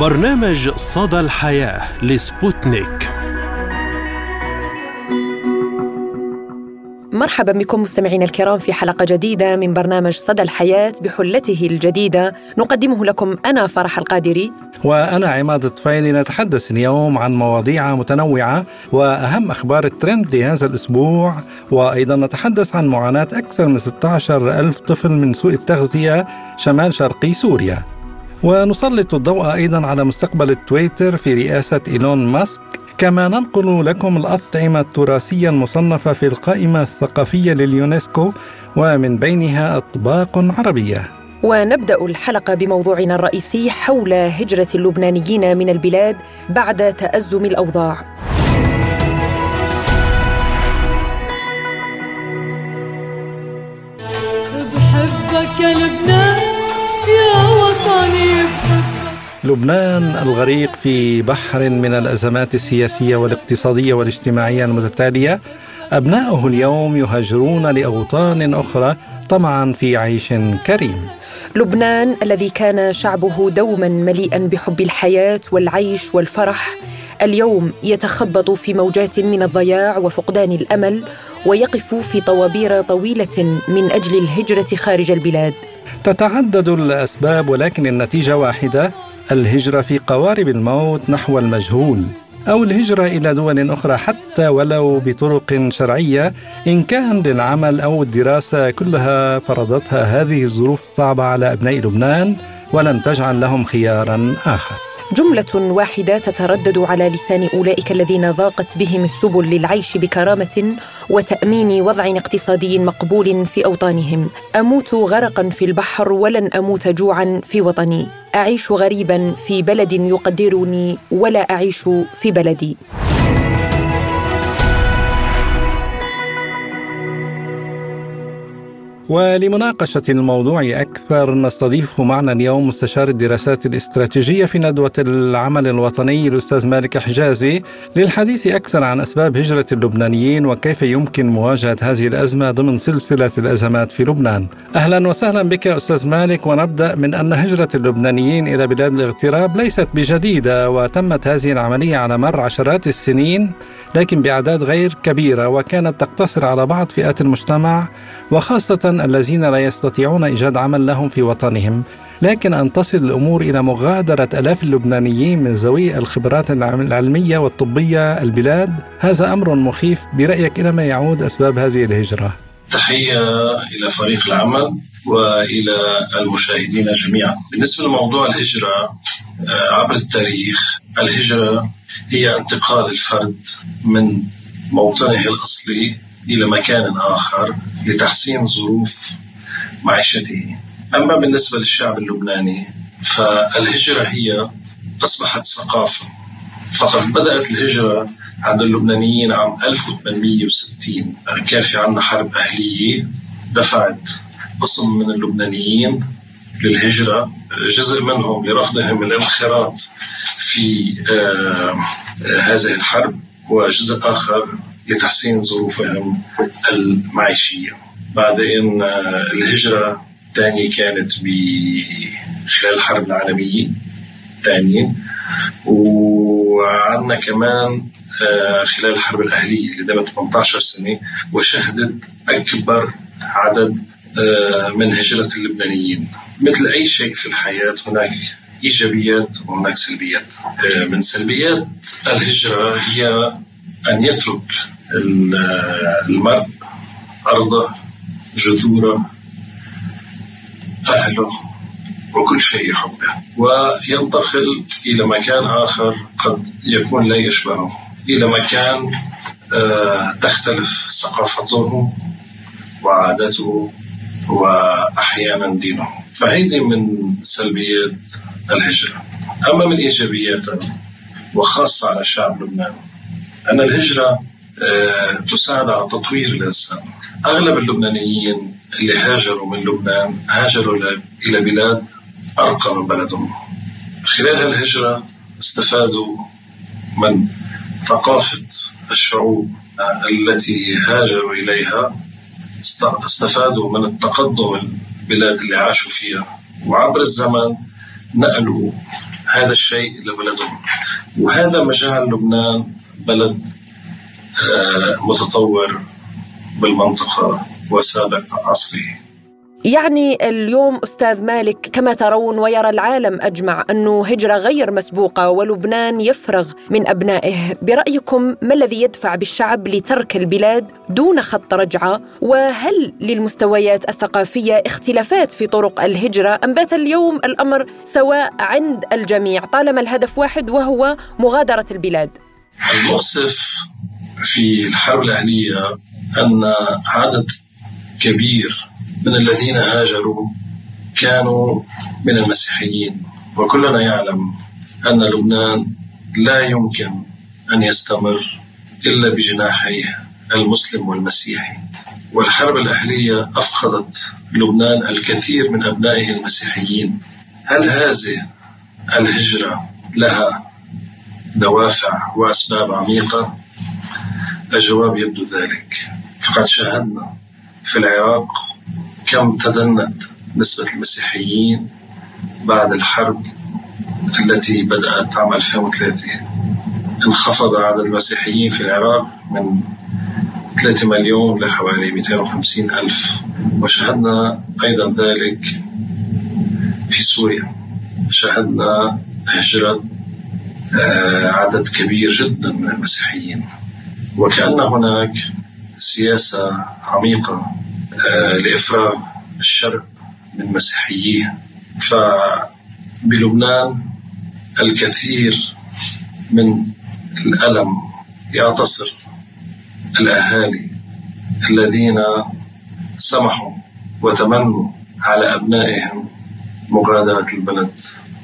برنامج صدى الحياة لسبوتنيك. مرحبا بكم مستمعينا الكرام في حلقة جديدة من برنامج صدى الحياة بحلته الجديدة. نقدمه لكم أنا فرح القادري. وأنا عماد الطفيلي نتحدث اليوم عن مواضيع متنوعة وأهم أخبار الترند لهذا الأسبوع. وأيضا نتحدث عن معاناة أكثر من 16 ألف طفل من سوء التغذية شمال شرقي سوريا. ونسلط الضوء أيضا على مستقبل التويتر في رئاسة إيلون ماسك. كما ننقل لكم الأطعمة التراثية المصنفة في القائمة الثقافية لليونسكو ومن بينها أطباق عربية. ونبدأ الحلقة بموضوعنا الرئيسي حول هجرة اللبنانيين من البلاد بعد تأزم الأوضاع. بحبك يا لبنان يا وطني. لبنان الغريق في بحر من الأزمات السياسية والاقتصادية والاجتماعية المتتالية. أبناؤه اليوم يهاجرون لأوطان أخرى طمعا في عيش كريم. لبنان الذي كان شعبه دوما مليئا بحب الحياة والعيش والفرح اليوم يتخبط في موجات من الضياع وفقدان الأمل ويقف في طوابير طويلة من أجل الهجرة خارج البلاد. تتعدد الأسباب ولكن النتيجة واحدة. الهجرة في قوارب الموت نحو المجهول أو الهجرة إلى دول أخرى حتى ولو بطرق شرعية إن كان للعمل أو الدراسة كلها فرضتها هذه الظروف الصعبة على أبناء لبنان ولم تجعل لهم خيارا آخر. جملة واحدة تتردد على لسان أولئك الذين ضاقت بهم السبل للعيش بكرامة وتأمين وضع اقتصادي مقبول في أوطانهم. أموت غرقا في البحر ولن أموت جوعا في وطني. أعيش غريبا في بلد يقدرني ولا أعيش في بلدي. ولمناقشة الموضوع أكثر نستضيف معنا اليوم مستشار الدراسات الاستراتيجية في ندوة العمل الوطني الأستاذ مالك حجازي للحديث أكثر عن أسباب هجرة اللبنانيين وكيف يمكن مواجهة هذه الأزمة ضمن سلسلة الأزمات في لبنان. أهلا وسهلا بك أستاذ مالك ونبدأ من أن هجرة اللبنانيين إلى بلاد الاغتراب ليست بجديدة وتمت هذه العملية على مر عشرات السنين. لكن بأعداد غير كبيرة وكانت تقتصر على بعض فئات المجتمع وخاصة الذين لا يستطيعون إيجاد عمل لهم في وطنهم. لكن أن تصل الأمور إلى مغادرة ألاف اللبنانيين من ذوي الخبرات العلمية والطبية البلاد هذا أمر مخيف برأيك إلى ما يعود أسباب هذه الهجرة. تحية إلى فريق العمل وإلى المشاهدين جميعا. بالنسبة لموضوع الهجرة آه، عبر التاريخ الهجرة هي انتقال الفرد من موطنه الأصلي إلى مكان آخر لتحسين ظروف معيشته. أما بالنسبة للشعب اللبناني فالهجرة هي أصبحت ثقافة. فقد بدأت الهجرة عند اللبنانيين عام 1860 كان في عندنا حرب أهلية دفعت قسم من اللبنانيين للهجرة جزء منهم لرفضهم الانخراط في آه، آه، هذه الحرب وجزء آخر لتحسين ظروفهم المعيشية. بعدين آه، الهجرة الثانية كانت خلال الحرب العالمية الثانية وعندنا كمان خلال الحرب الأهلية اللي دامت 18 سنة وشهدت أكبر عدد من هجرة اللبنانيين. مثل أي شيء في الحياة هناك إيجابيات وهناك سلبيات. آه، من سلبيات الهجرة هي أن يترك المرء أرضه جذوره أهله وكل شيء يحبه. وينتقل إلى مكان آخر قد يكون لا يشبهه. إلى مكان آه، تختلف ثقافته وعاداته وأحيانا دينه. فهيدي من سلبيات الهجرة. أما من إيجابياتها وخاصة على شعب لبنان أن الهجرة آه، تساعد على تطوير الإنسان. أغلب اللبنانيين اللي هاجروا من لبنان هاجروا إلى بلاد أرقى من بلدهم. خلال هالهجرة استفادوا من ثقافة الشعوب التي هاجروا إليها استفادوا من التقدم البلاد اللي عاشوا فيها. وعبر الزمن نقلوا هذا الشيء لبلدهم وهذا مجال لبنان بلد آه، متطور بالمنطقة وسابق عصره. يعني اليوم أستاذ مالك كما ترون ويرى العالم أجمع أنه هجرة غير مسبوقة ولبنان يفرغ من أبنائه، برأيكم ما الذي يدفع بالشعب لترك البلاد دون خط رجعة؟ وهل للمستويات الثقافية اختلافات في طرق الهجرة أم بات اليوم الأمر سواء عند الجميع طالما الهدف واحد وهو مغادرة البلاد؟ المؤسف في الحرب الاهليه أن عدد كبير من الذين هاجروا كانوا من المسيحيين. وكلنا يعلم أن لبنان لا يمكن أن يستمر إلا بجناحيه المسلم والمسيحي. والحرب الأهلية أفقدت لبنان الكثير من أبنائه المسيحيين. هل هذه الهجرة لها دوافع وأسباب عميقة؟ الجواب يبدو ذلك. فقد شاهدنا في العراق كم تدنت نسبة المسيحيين بعد الحرب التي بدأت عام 2003 انخفض عدد المسيحيين في العراق من 3 مليون لحوالي 250 ألف. وشاهدنا أيضا ذلك في سوريا. شاهدنا هجرة آه، عدد كبير جدا من المسيحيين. وكأن هناك سياسة عميقة آه، لإفراغ الشرق من مسيحييه فبلبنان الكثير من الألم يعتصر الأهالي الذين سمحوا وتمنوا على أبنائهم مغادرة البلد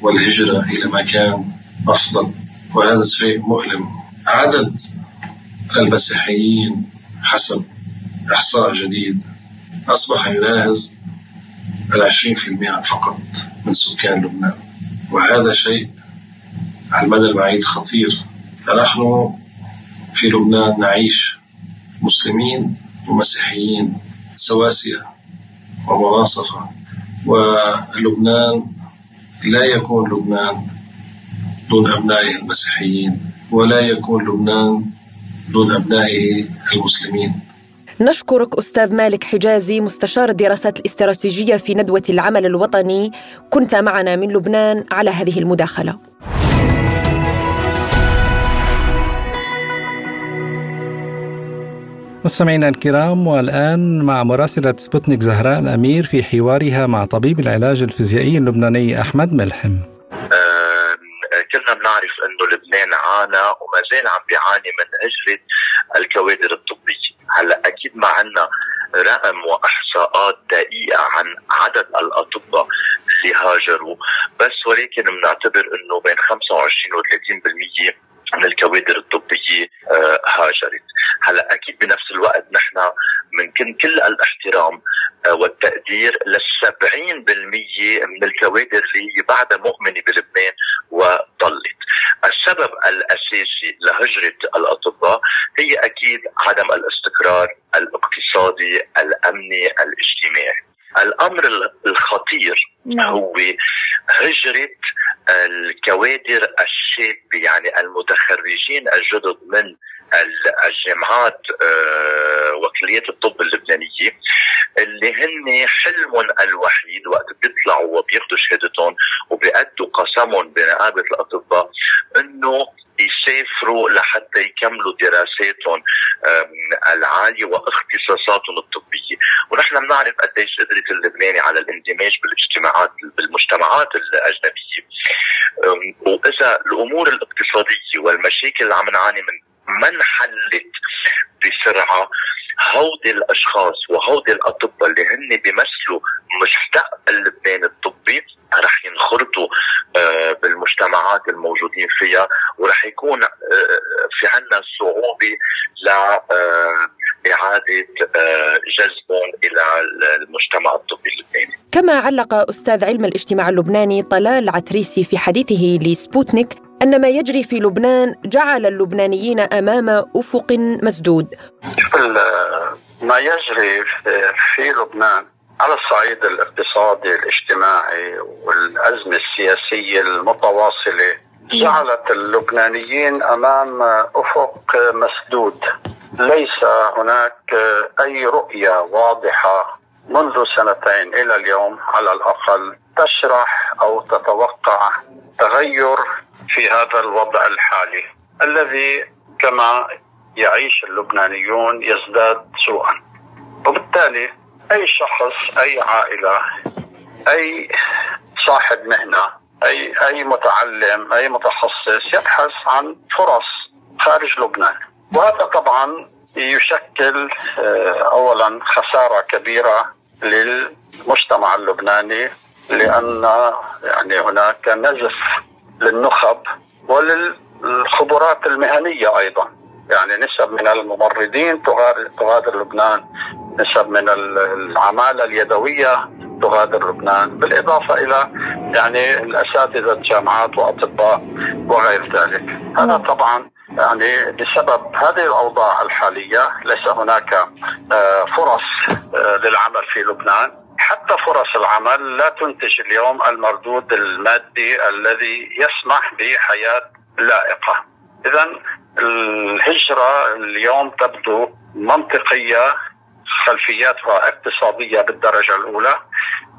والهجرة إلى مكان أفضل. وهذا شيء مؤلم. عدد المسيحيين حسب إحصاء جديد أصبح يناهز العشرين في المئة فقط من سكان لبنان. وهذا شيء على المدى البعيد خطير. فنحن في لبنان نعيش مسلمين ومسيحيين سواسية ومناصفة. ولبنان لا يكون لبنان دون أبنائه المسيحيين ولا يكون لبنان دون أبنائه المسلمين. نشكرك أستاذ مالك حجازي مستشار الدراسات الاستراتيجية في ندوة العمل الوطني. كنت معنا من لبنان على هذه المداخلة. مستمعينا الكرام والآن مع مراسلة سبوتنيك زهراء الأمير في حوارها مع طبيب العلاج الفيزيائي اللبناني أحمد ملحم. آه، كلنا بنعرف انه لبنان عانى وما زال عم بيعاني من هجره الكوادر الطبية. هلا أكيد ما عندنا رقم وإحصاءات دقيقة عن عدد الأطباء. اللي هاجروا. بس ولكن بنعتبر إنه بين 25 و 30% من الكوادر الطبية آه، هاجرت. هلا أكيد بنفس الوقت نحن من كل الاحترام آه، والتقدير للسبعين بالمية من الكوادر اللي هي بعدها مؤمنة بلبنان وضلت. السبب الأساسي لهجرة الأطباء هي أكيد عدم الاستقرار الاقتصادي الأمني الاجتماعي. الأمر الخطير نعم. هو هجرة الكوادر الشابة يعني المتخرجين الجدد من الجامعات آه، وكليات الطب اللبنانية اللي هن حلمهم الوحيد وقت بيطلعوا وبياخذوا شهادتهم وبيأدوا قسمهم بنقابة الأطباء إنه يسافروا لحتى يكملوا دراساتهم العالية واختصاصاتهم الطبية، ونحن بنعرف قديش قدرت اللبناني على الاندماج بالاجتماعات بالمجتمعات الأجنبية. وإذا الأمور الاقتصادية والمشاكل اللي عم نعاني من ما انحلت بسرعة هودي الأشخاص وهودي الأطباء اللي هن بيمثلوا مستقبل لبنان الطبي رح ينخرطوا آه، بالمجتمعات الموجودين فيها ورح يكون آه، في عنا صعوبة لإعادة آه، جذبهم إلى المجتمع الطبي اللبناني. كما علق أستاذ علم الاجتماع اللبناني طلال عتريسي في حديثه لسبوتنيك أن ما يجري في لبنان جعل اللبنانيين أمام أفق مسدود. ما يجري في لبنان على الصعيد الاقتصادي الاجتماعي والأزمة السياسية المتواصلة جعلت اللبنانيين أمام أفق مسدود. ليس هناك أي رؤية واضحة منذ سنتين إلى اليوم على الأقل تشرح أو تتوقع تغير في هذا الوضع الحالي الذي كما يعيش اللبنانيون يزداد سوءا. وبالتالي أي شخص أي عائلة أي صاحب مهنة أي أي متعلم أي متخصص يبحث عن فرص خارج لبنان. وهذا طبعا يشكل آه، اولا خسارة كبيرة للمجتمع اللبناني لأن يعني هناك نزف للنخب وللخبرات المهنية أيضا. يعني نسب من الممرضين تغادر لبنان نسب من العمالة اليدوية تغادر لبنان بالإضافة إلى يعني الأساتذة الجامعات وأطباء وغير ذلك هذا نعم. طبعا يعني بسبب هذه الأوضاع الحالية ليس هناك آه، فرص آه، للعمل في لبنان حتى فرص العمل لا تنتج اليوم المردود المادي الذي يسمح بحياة لائقة. اذا الهجرة اليوم تبدو منطقية خلفياتها اقتصادية بالدرجة الأولى.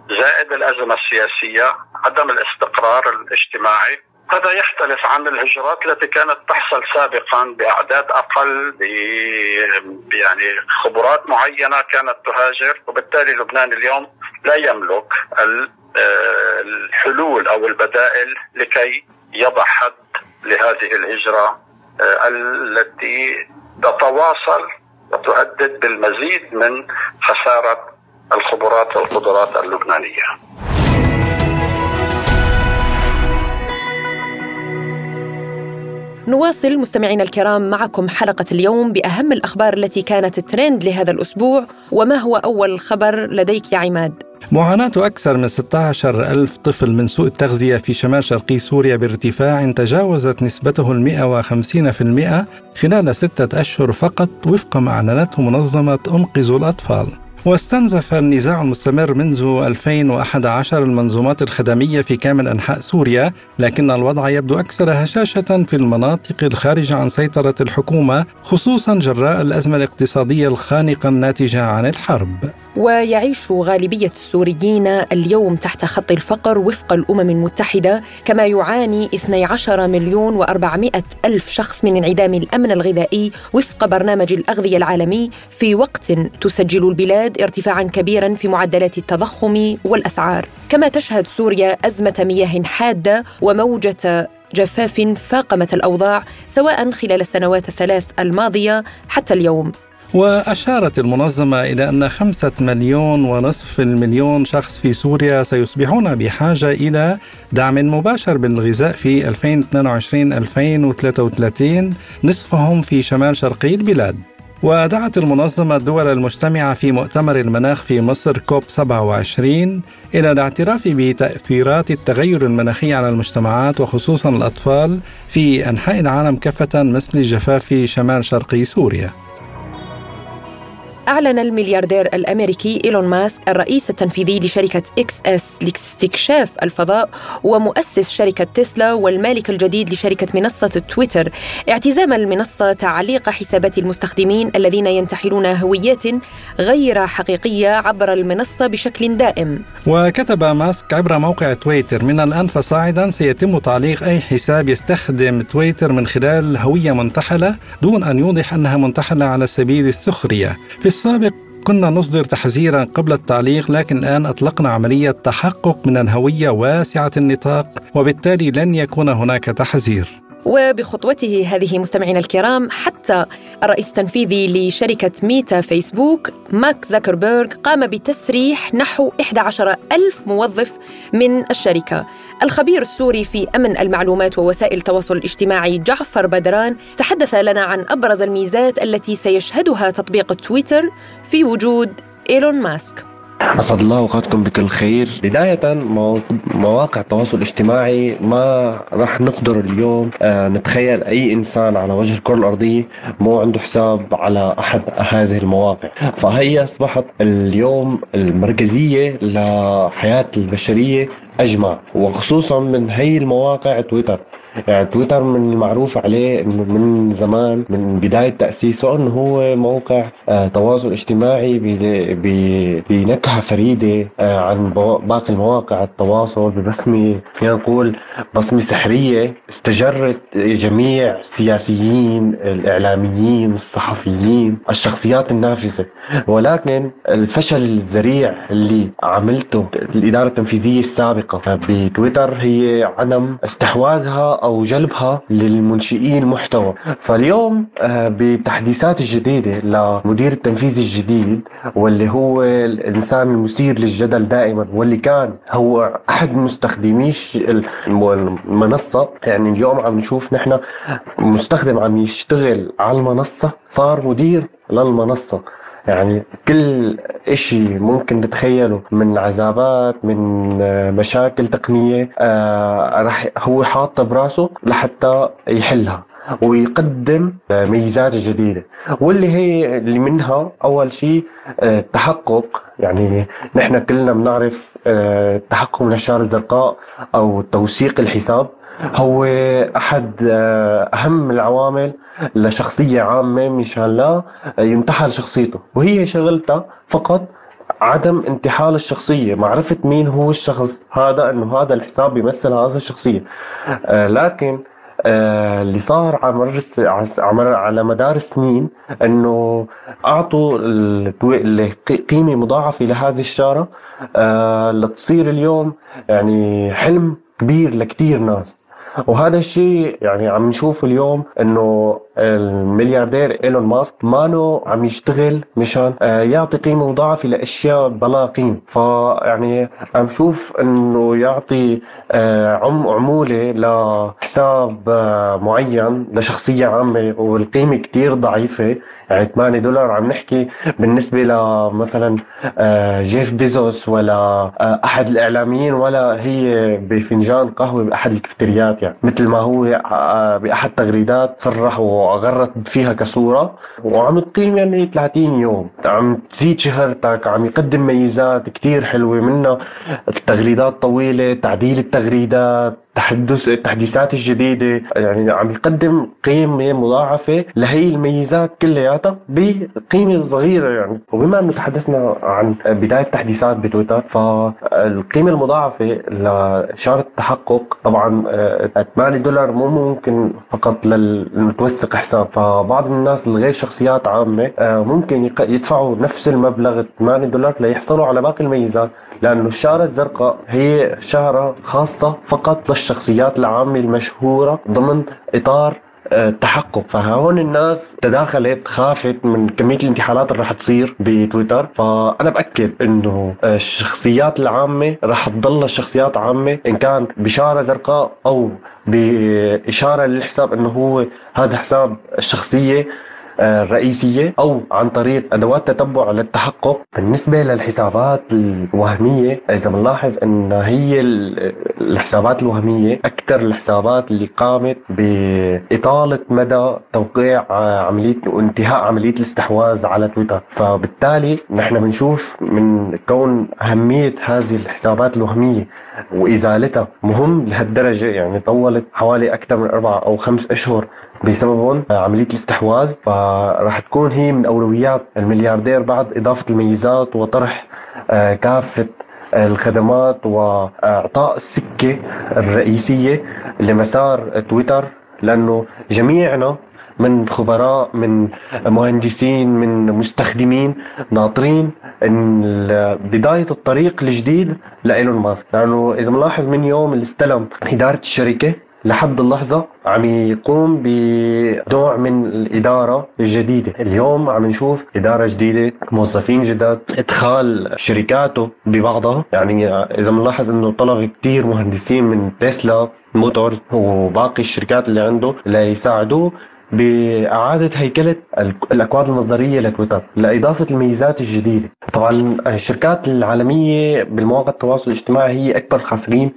زائد الأزمة السياسية، عدم الاستقرار الاجتماعي، هذا يختلف عن الهجرات التي كانت تحصل سابقا بأعداد أقل ب يعني خبرات معينة كانت تهاجر. وبالتالي لبنان اليوم لا يملك آه، الحلول أو البدائل لكي يضع حد لهذه الهجرة آه، التي تتواصل وتهدد بالمزيد من خسارة الخبرات والقدرات اللبنانية. نواصل مستمعينا الكرام معكم حلقة اليوم بأهم الأخبار التي كانت ترند لهذا الأسبوع وما هو أول خبر لديك يا عماد؟ معاناة أكثر من 16 ألف طفل من سوء التغذية في شمال شرقي سوريا بارتفاع تجاوزت نسبته في المئة خلال ستة أشهر فقط وفق ما أعلنته منظمة أنقذوا الأطفال. واستنزف النزاع المستمر منذ 2011 المنظومات الخدمية في كامل أنحاء سوريا لكن الوضع يبدو أكثر هشاشة في المناطق الخارجة عن سيطرة الحكومة خصوصا جراء الأزمة الاقتصادية الخانقة الناتجة عن الحرب. ويعيش غالبية السوريين اليوم تحت خط الفقر وفق الأمم المتحدة كما يعاني 12 مليون و400 ألف شخص من انعدام الأمن الغذائي وفق برنامج الأغذية العالمي في وقت تسجل البلاد ارتفاعا كبيرا في معدلات التضخم والأسعار. كما تشهد سوريا أزمة مياه حادة وموجة جفاف فاقمت الأوضاع سواء خلال السنوات الثلاث الماضية حتى اليوم. وأشارت المنظمة إلى أن خمسة مليون ونصف المليون شخص في سوريا سيصبحون بحاجة إلى دعم مباشر بالغذاء في 2022-2033 نصفهم في شمال شرقي البلاد. ودعت المنظمة الدول المجتمعة في مؤتمر المناخ في مصر كوب 27 إلى الاعتراف بتأثيرات التغير المناخي على المجتمعات وخصوصا الأطفال في أنحاء العالم كافة مثل جفاف شمال شرقي سوريا. أعلن الملياردير الأمريكي إيلون ماسك الرئيس التنفيذي لشركة سبيس إكس لاستكشاف الفضاء ومؤسس شركة تسلا والمالك الجديد لشركة منصة تويتر. اعتزام المنصة تعليق حسابات المستخدمين الذين ينتحلون هويات غير حقيقية عبر المنصة بشكل دائم. وكتب ماسك عبر موقع تويتر من الآن فصاعدا سيتم تعليق أي حساب يستخدم تويتر من خلال هوية منتحلة دون أن يوضح أنها منتحلة على سبيل السخرية. في السابق كنا نصدر تحذيرا قبل التعليق لكن الآن أطلقنا عملية تحقق من الهوية واسعة النطاق وبالتالي لن يكون هناك تحذير. وبخطوته هذه مستمعينا الكرام حتى الرئيس التنفيذي لشركة ميتا فيسبوك ماك زاكربيرغ قام بتسريح نحو 11 ألف موظف من الشركة. الخبير السوري في أمن المعلومات ووسائل التواصل الاجتماعي جعفر بدران تحدث لنا عن أبرز الميزات التي سيشهدها تطبيق تويتر في وجود إيلون ماسك. أسعد الله أوقاتكم بكل خير. بداية مواقع التواصل الاجتماعي ما راح نقدر اليوم آه، نتخيل أي إنسان على وجه الكرة الأرضية مو عنده حساب على أحد هذه المواقع. فهي أصبحت اليوم المركزية لحياة البشرية أجمع وخصوصا من هي المواقع تويتر. يعني تويتر من المعروف عليه انه من زمان من بداية تأسيسه انه هو موقع آه تواصل اجتماعي بنكهة فريدة آه عن باقي المواقع التواصل ببسمة فينا نقول بصمة سحرية استجرت جميع السياسيين الإعلاميين الصحفيين الشخصيات النافذة. ولكن الفشل الذريع اللي عملته الإدارة التنفيذية السابقة بتويتر هي عدم استحواذها أو جلبها للمنشئين المحتوى. فاليوم آه، بالتحديثات الجديده لمدير التنفيذي الجديد واللي هو الإنسان المثير للجدل دائما واللي كان هو أحد مستخدمي المنصه يعني اليوم عم نشوف نحن مستخدم عم يشتغل على المنصة صار مدير للمنصة. يعني كل إشي ممكن نتخيله من عذابات من آه، مشاكل تقنية آه رح هو حاطة براسه لحتى يحلها. ويقدم آه، ميزات جديدة. واللي هي اللي منها أول شيء التحقق. آه، يعني نحن كلنا بنعرف التحقق من الشارة الزرقاء أو توثيق الحساب. هو أحد آه، أهم العوامل لشخصية عامة مشان لا ينتحل شخصيته. وهي شغلتها فقط عدم انتحال الشخصية. معرفة مين هو الشخص هذا إنه هذا الحساب بيمثل هذا الشخصية. آه لكن آه اللي صار على على مدار السنين إنه أعطوا قيمة مضاعفة لهذه الشارة آه لتصير اليوم يعني حلم كبير لكتير ناس. وهذا الشيء يعني عم نشوف اليوم إنه الملياردير إيلون ماسك مانو عم يشتغل مشان آه، يعطي قيمة مضاعفة لأشياء بلا قيمة. فيعني عم شوف إنه يعطي آه، عم عمولة لحساب آه، معين لشخصية عامة والقيمة كتير ضعيفة. يعني 8 دولار عم نحكي بالنسبة لمثلا جيف بيزوس ولا أحد الإعلاميين ولا هي بفنجان قهوة بأحد الكفتريات يعني مثل ما هو بأحد تغريدات صرح وغرت فيها كصورة. وعم تقيم يعني 30 يوم. عم تزيد شهرتك عم يقدم ميزات كتير حلوة منها. التغريدات طويلة تعديل التغريدات. تحدث التحديثات الجديدة يعني عم يقدم قيمة مضاعفة لهي الميزات كلياتها بقيمة صغيرة يعني. وبما إنه تحدثنا عن بداية التحديثات بتويتر فالقيمة المضاعفة لشارة التحقق طبعا 8 دولار مو ممكن فقط للمتوثق حساب. فبعض الناس الغير شخصيات عامة آه، ممكن يدفعوا نفس المبلغ 8 دولار ليحصلوا على باقي الميزات. لأنه الشارة الزرقاء هي شارة خاصة فقط الشخصيات العامة المشهورة ضمن إطار التحقق. آه، فهون الناس تداخلت خافت من كمية الانتحالات اللي رح تصير بتويتر. فأنا بأكد إنه الشخصيات العامة رح تضل الشخصيات عامة إن كان بشارة زرقاء أو بإشارة للحساب إنه هو هذا حساب الشخصية. الرئيسية أو عن طريق أدوات تتبع للتحقق. بالنسبة للحسابات الوهمية إذا بنلاحظ أن هي الحسابات الوهمية أكثر الحسابات اللي قامت بإطالة مدى توقيع عملية وانتهاء عملية الاستحواذ على تويتر. فبالتالي نحن بنشوف من كون أهمية هذه الحسابات الوهمية وإزالتها مهم لهالدرجة. يعني طولت حوالي أكثر من أربعة أو خمس أشهر بسببهم عملية الاستحواذ. فراح تكون هي من أولويات الملياردير بعد إضافة الميزات وطرح آه، كافة الخدمات وإعطاء السكة الرئيسية لمسار تويتر لأنه جميعنا من خبراء من مهندسين من مستخدمين ناطرين إن بداية الطريق الجديد لإيلون ماسك. لأنه إذا ملاحظ من يوم اللي استلم إدارة الشركة لحد اللحظة عم يقوم بنوع من الإدارة الجديدة. اليوم عم نشوف إدارة جديدة موظفين جداد إدخال شركاته ببعضها. يعني إذا بنلاحظ أنه طلب كتير مهندسين من تسلا موتورز وباقي الشركات اللي عنده ليساعدوه بإعادة هيكلة الأكواد المصدرية لتويتر لإضافة الميزات الجديدة. طبعا الشركات العالمية بالمواقع التواصل الاجتماعي هي أكبر خاسرين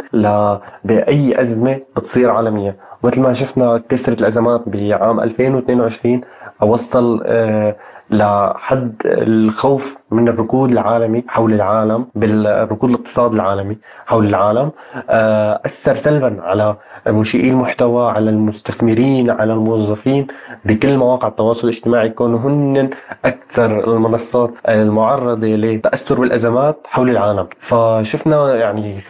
بأي أزمة بتصير عالميا. مثل ما شفنا كسرت الأزمات بعام 2022 وصل آه، لحد الخوف من الركود العالمي حول العالم بالركود الاقتصادي العالمي حول العالم آه، أثر سلبا على منشئي المحتوى على المستثمرين على الموظفين بكل مواقع التواصل الاجتماعي يكونوا هن أكثر المنصات المعرضة لتأثر بالأزمات حول العالم. فشفنا يعني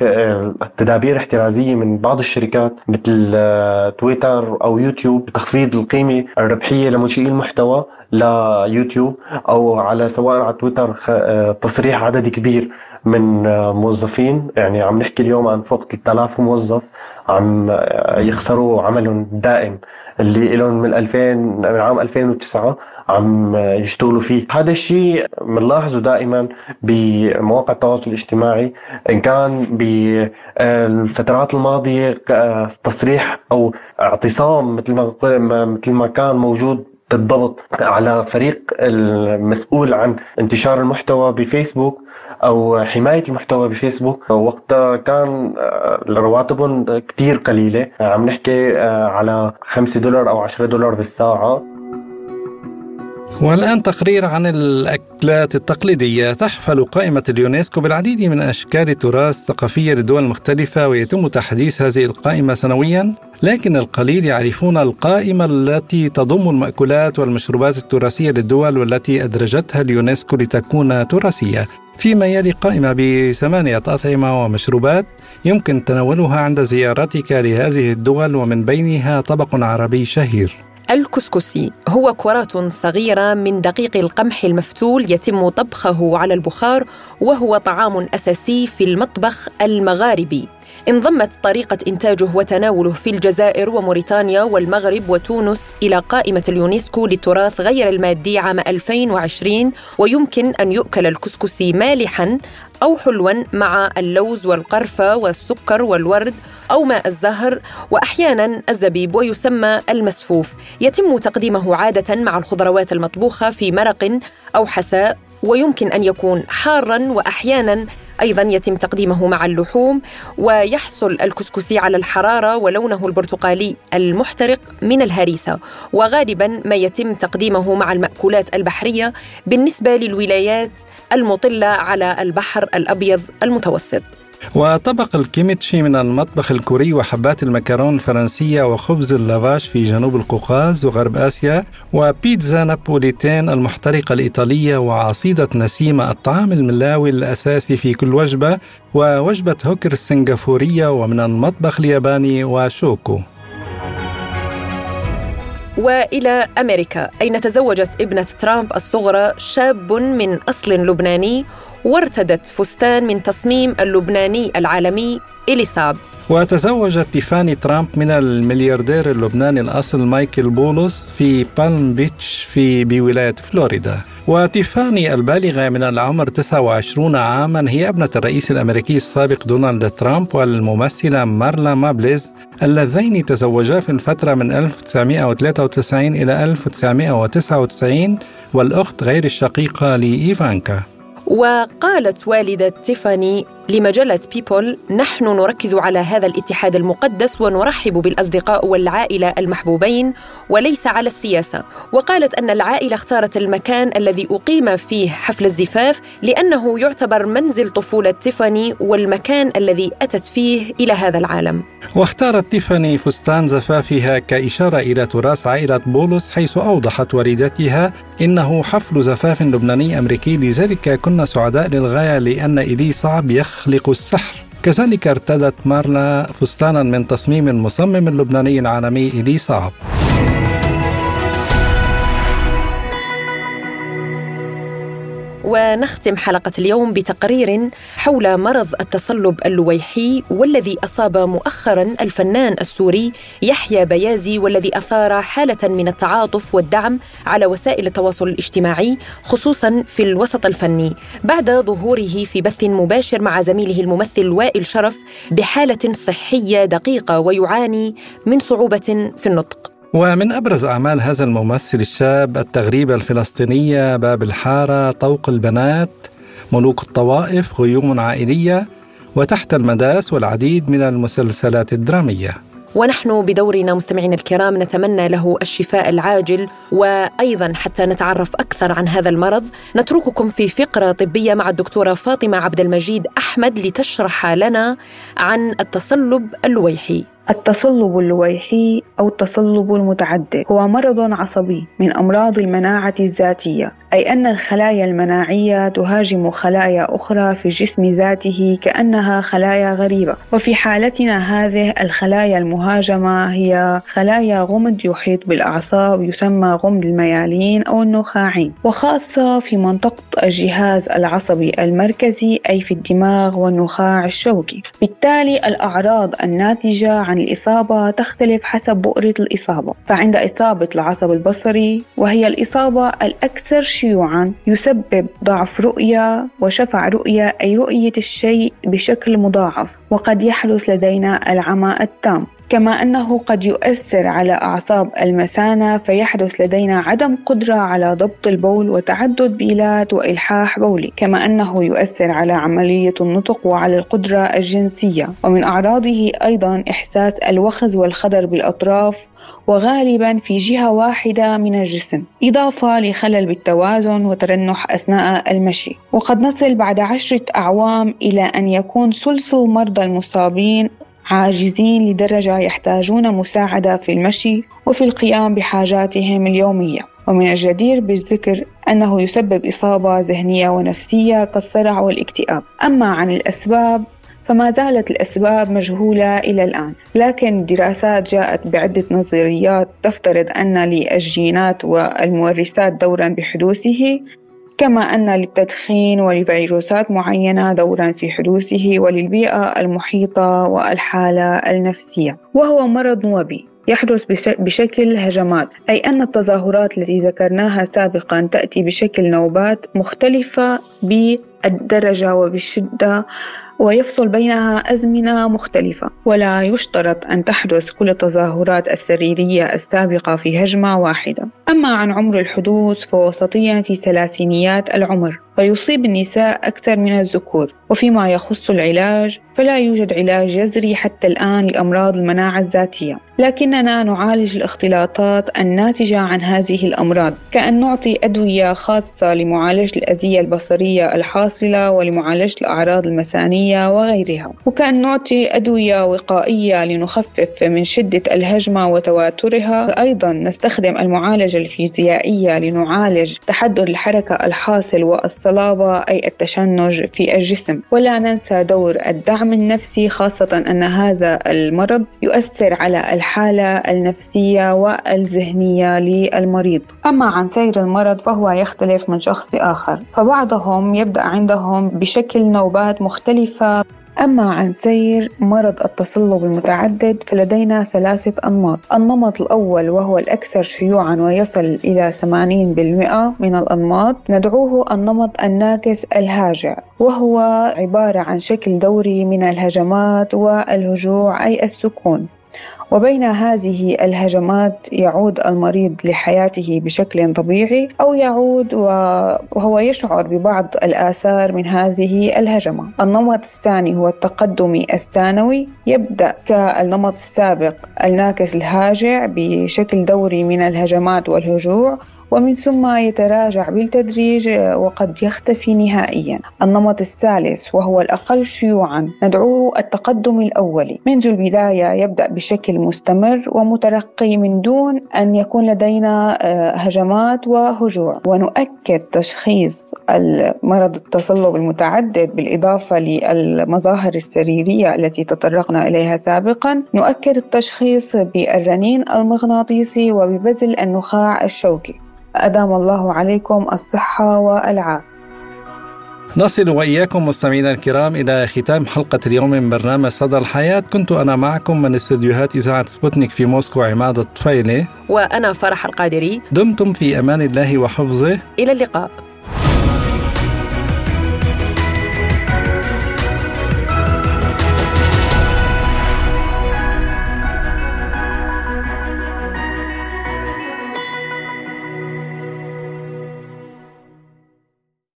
تدابير احترازية من بعض الشركات مثل آه، تويتر أو يوتيوب بتخفيض القيمة الربحية لمنشئي المحتوى ليوتيوب أو على سواء على تويتر آه، تصريح عدد كبير من آه، موظفين. يعني عم نحكي اليوم عن فوق 3000 موظف عم آه، يخسروا عملهم الدائم اللي لهم من 2000 من عام 2009 عم يشتغلوا فيه. هذا الشيء بنلاحظه دائما بمواقع التواصل الاجتماعي إن كان بالفترات الماضية تصريح أو اعتصام مثل ما مثل ما كان موجود بالضبط على فريق المسؤول عن انتشار المحتوى بفيسبوك أو حماية المحتوى بفيسبوك. وقتها كان آه، رواتبهم كثير قليلة. عم نحكي آه، على 5 دولار أو 10 دولار بالساعة. والآن تقرير عن الأكلات التقليدية. تحفل قائمة اليونسكو بالعديد من أشكال التراث الثقافية لدول مختلفة ويتم تحديث هذه القائمة سنويا. لكن القليل يعرفون القائمة التي تضم المأكولات والمشروبات التراثية للدول والتي أدرجتها اليونسكو لتكون تراثية. فيما يلي قائمة بثمانية أطعمة ومشروبات يمكن تناولها عند زيارتك لهذه الدول ومن بينها طبق عربي شهير. الكسكسي هو كرات صغيرة من دقيق القمح المفتول يتم طبخه على البخار وهو طعام أساسي في المطبخ المغاربي. انضمت طريقة إنتاجه وتناوله في الجزائر وموريتانيا والمغرب وتونس إلى قائمة اليونسكو للتراث غير المادي عام 2020 ويمكن أن يؤكل الكسكسي مالحا أو حلوا مع اللوز والقرفة والسكر والورد أو ماء الزهر وأحيانا الزبيب ويسمى المسفوف. يتم تقديمه عادة مع الخضروات المطبوخة في مرق أو حساء ويمكن أن يكون حارا واحيانا أيضا يتم تقديمه مع اللحوم ويحصل الكسكسي على الحرارة ولونه البرتقالي المحترق من الهريسة. وغالبا ما يتم تقديمه مع المأكولات البحرية بالنسبة للولايات المطلة على البحر الأبيض المتوسط. وطبق الكيميتشي من المطبخ الكوري وحبات المكرون الفرنسية وخبز اللافاش في جنوب القوقاز وغرب آسيا وبيتزا نابوليتين المحترقة الإيطالية وعصيدة نسيمة الطعام الملاوي الأساسي في كل وجبة ووجبة هوكر السنغافورية ومن المطبخ الياباني وشوكو. وإلى أمريكا أين تزوجت ابنة ترامب الصغرى شاب من أصل لبناني وارتدت فستان من تصميم اللبناني العالمي إيلي صعب. وتزوجت تيفاني ترامب من الملياردير اللبناني الأصل مايكل بولس في بالم بيتش في بولاية فلوريدا. وتيفاني البالغة من العمر 29 عاما هي ابنة الرئيس الأمريكي السابق دونالد ترامب والممثلة مارلا مابلز اللذين تزوجا في الفترة من 1993 إلى 1999 والأخت غير الشقيقة لإيفانكا. وقالت والدة تيفاني لمجلة بيبول نحن نركز على هذا الاتحاد المقدس ونرحب بالأصدقاء والعائلة المحبوبين وليس على السياسة. وقالت أن العائلة اختارت المكان الذي أقيم فيه حفل الزفاف لأنه يعتبر منزل طفولة تيفاني والمكان الذي أتت فيه إلى هذا العالم. واختارت تيفاني فستان زفافها كإشارة إلى تراث عائلة بولس حيث أوضحت والدتها إنه حفل زفاف لبناني أمريكي. لذلك كنا سعداء للغاية لأن إلي صعب يخلق السحر. كذلك ارتدت مارلا فستانا من تصميم المصمم اللبناني العالمي إلي صعب ونختم حلقة اليوم بتقرير حول مرض التصلب اللويحي والذي أصاب مؤخرا الفنان السوري يحيى بيازي والذي أثار حالة من التعاطف والدعم على وسائل التواصل الاجتماعي خصوصا في الوسط الفني. بعد ظهوره في بث مباشر مع زميله الممثل وائل شرف بحالة صحية دقيقة ويعاني من صعوبة في النطق. ومن أبرز أعمال هذا الممثل الشاب التغريبة الفلسطينية باب الحارة طوق البنات ملوك الطوائف غيوم عائلية وتحت المداس والعديد من المسلسلات الدرامية. ونحن بدورنا مستمعينا الكرام نتمنى له الشفاء العاجل وأيضا حتى نتعرف أكثر عن هذا المرض نترككم في فقرة طبية مع الدكتورة فاطمة عبد المجيد أحمد لتشرح لنا عن التصلب اللويحي التصلب اللويحي أو التصلب المتعدد هو مرض عصبي من أمراض المناعة الذاتية أي أن الخلايا المناعية تهاجم خلايا أخرى في الجسم ذاته كأنها خلايا غريبة. وفي حالتنا هذه الخلايا المهاجمة هي خلايا غمد يحيط بالأعصاب يسمى غمد الميالين أو النخاعين وخاصة في منطقة الجهاز العصبي المركزي أي في الدماغ والنخاع الشوكي. بالتالي الأعراض الناتجة عن الإصابة تختلف حسب بؤرة الإصابة. فعند إصابة العصب البصري وهي الإصابة الأكثر شيوعا يسبب ضعف رؤية وشفع رؤية أي رؤية الشيء بشكل مضاعف وقد يحدث لدينا العمى التام. كما أنه قد يؤثر على أعصاب المثانة فيحدث لدينا عدم قدرة على ضبط البول وتعدد بيلات وإلحاح بولي كما أنه يؤثر على عملية النطق وعلى القدرة الجنسية. ومن أعراضه أيضا إحساس الوخز والخدر بالأطراف وغالبا في جهة واحدة من الجسم. إضافة لخلل بالتوازن وترنح أثناء المشي. وقد نصل بعد عشرة أعوام إلى أن يكون ثلث المرضى المصابين عاجزين لدرجة يحتاجون مساعدة في المشي وفي القيام بحاجاتهم اليومية. ومن الجدير بالذكر أنه يسبب إصابة ذهنية ونفسية كالصرع والاكتئاب. أما عن الأسباب فما زالت الأسباب مجهولة إلى الآن. لكن دراسات جاءت بعدة نظريات تفترض أن للجينات والمورثات دورا بحدوثه كما أن للتدخين ولفيروسات معينة دورا في حدوثه وللبيئة المحيطة والحالة النفسية. وهو مرض وبي يحدث بشكل هجمات أي أن التظاهرات التي ذكرناها سابقا تأتي بشكل نوبات مختلفة بالدرجة وبالشدة ويفصل بينها أزمنة مختلفة. ولا يشترط أن تحدث كل التظاهرات السريرية السابقة في هجمة واحدة. أما عن عمر الحدوث فوسطيا في ثلاثينيات العمر. ويصيب النساء أكثر من الذكور وفيما يخص العلاج فلا يوجد علاج جذري حتى الآن لأمراض المناعة الذاتية لكننا نعالج الاختلاطات الناتجة عن هذه الأمراض كأن نعطي أدوية خاصة لمعالجة الأذية البصرية الحاصلة ولمعالجة الأعراض المسانية وغيرها وكأن نعطي أدوية وقائية لنخفف من شدة الهجمة وتواترها أيضا نستخدم المعالجة الفيزيائية لنعالج تحدد الحركة الحاصل والصلابة أي التشنج في الجسم. ولا ننسى دور الدعم النفسي خاصة أن هذا المرض يؤثر على الحالة النفسية والذهنية للمريض. أما عن سير المرض فهو يختلف من شخص لآخر فبعضهم يبدأ عندهم بشكل نوبات مختلفة. أما عن سير مرض التصلب المتعدد فلدينا ثلاثة أنماط. النمط الأول وهو الأكثر شيوعا ويصل إلى 80% من الأنماط. ندعوه النمط الناكس الهاجع وهو عبارة عن شكل دوري من الهجمات والهجوع أي السكون. وبين هذه الهجمات يعود المريض لحياته بشكل طبيعي أو يعود وهو يشعر ببعض الآثار من هذه الهجمة. النمط الثاني هو التقدمي الثانوي يبدأ كالنمط السابق الناكس الهاجع بشكل دوري من الهجمات والهجوع ومن ثم يتراجع بالتدريج وقد يختفي نهائيا. النمط الثالث وهو الأقل شيوعا ندعوه التقدم الأولي منذ البداية يبدأ بشكل مستمر ومترقي من دون أن يكون لدينا آه، هجمات وهجوع ونؤكد تشخيص المرض التصلب المتعدد بالإضافة للمظاهر السريرية التي تطرقنا إليها سابقا. نؤكد التشخيص بالرنين المغناطيسي وببذل النخاع الشوكي. أدام الله عليكم الصحة والعافية. نصل وإياكم مستمعينا الكرام إلى ختام حلقة اليوم من برنامج صدى الحياة. كنت أنا معكم من استديوهات إذاعة سبوتنيك في موسكو عماد الطفيلي. وأنا فرح القادري. دمتم في أمان الله وحفظه. إلى اللقاء.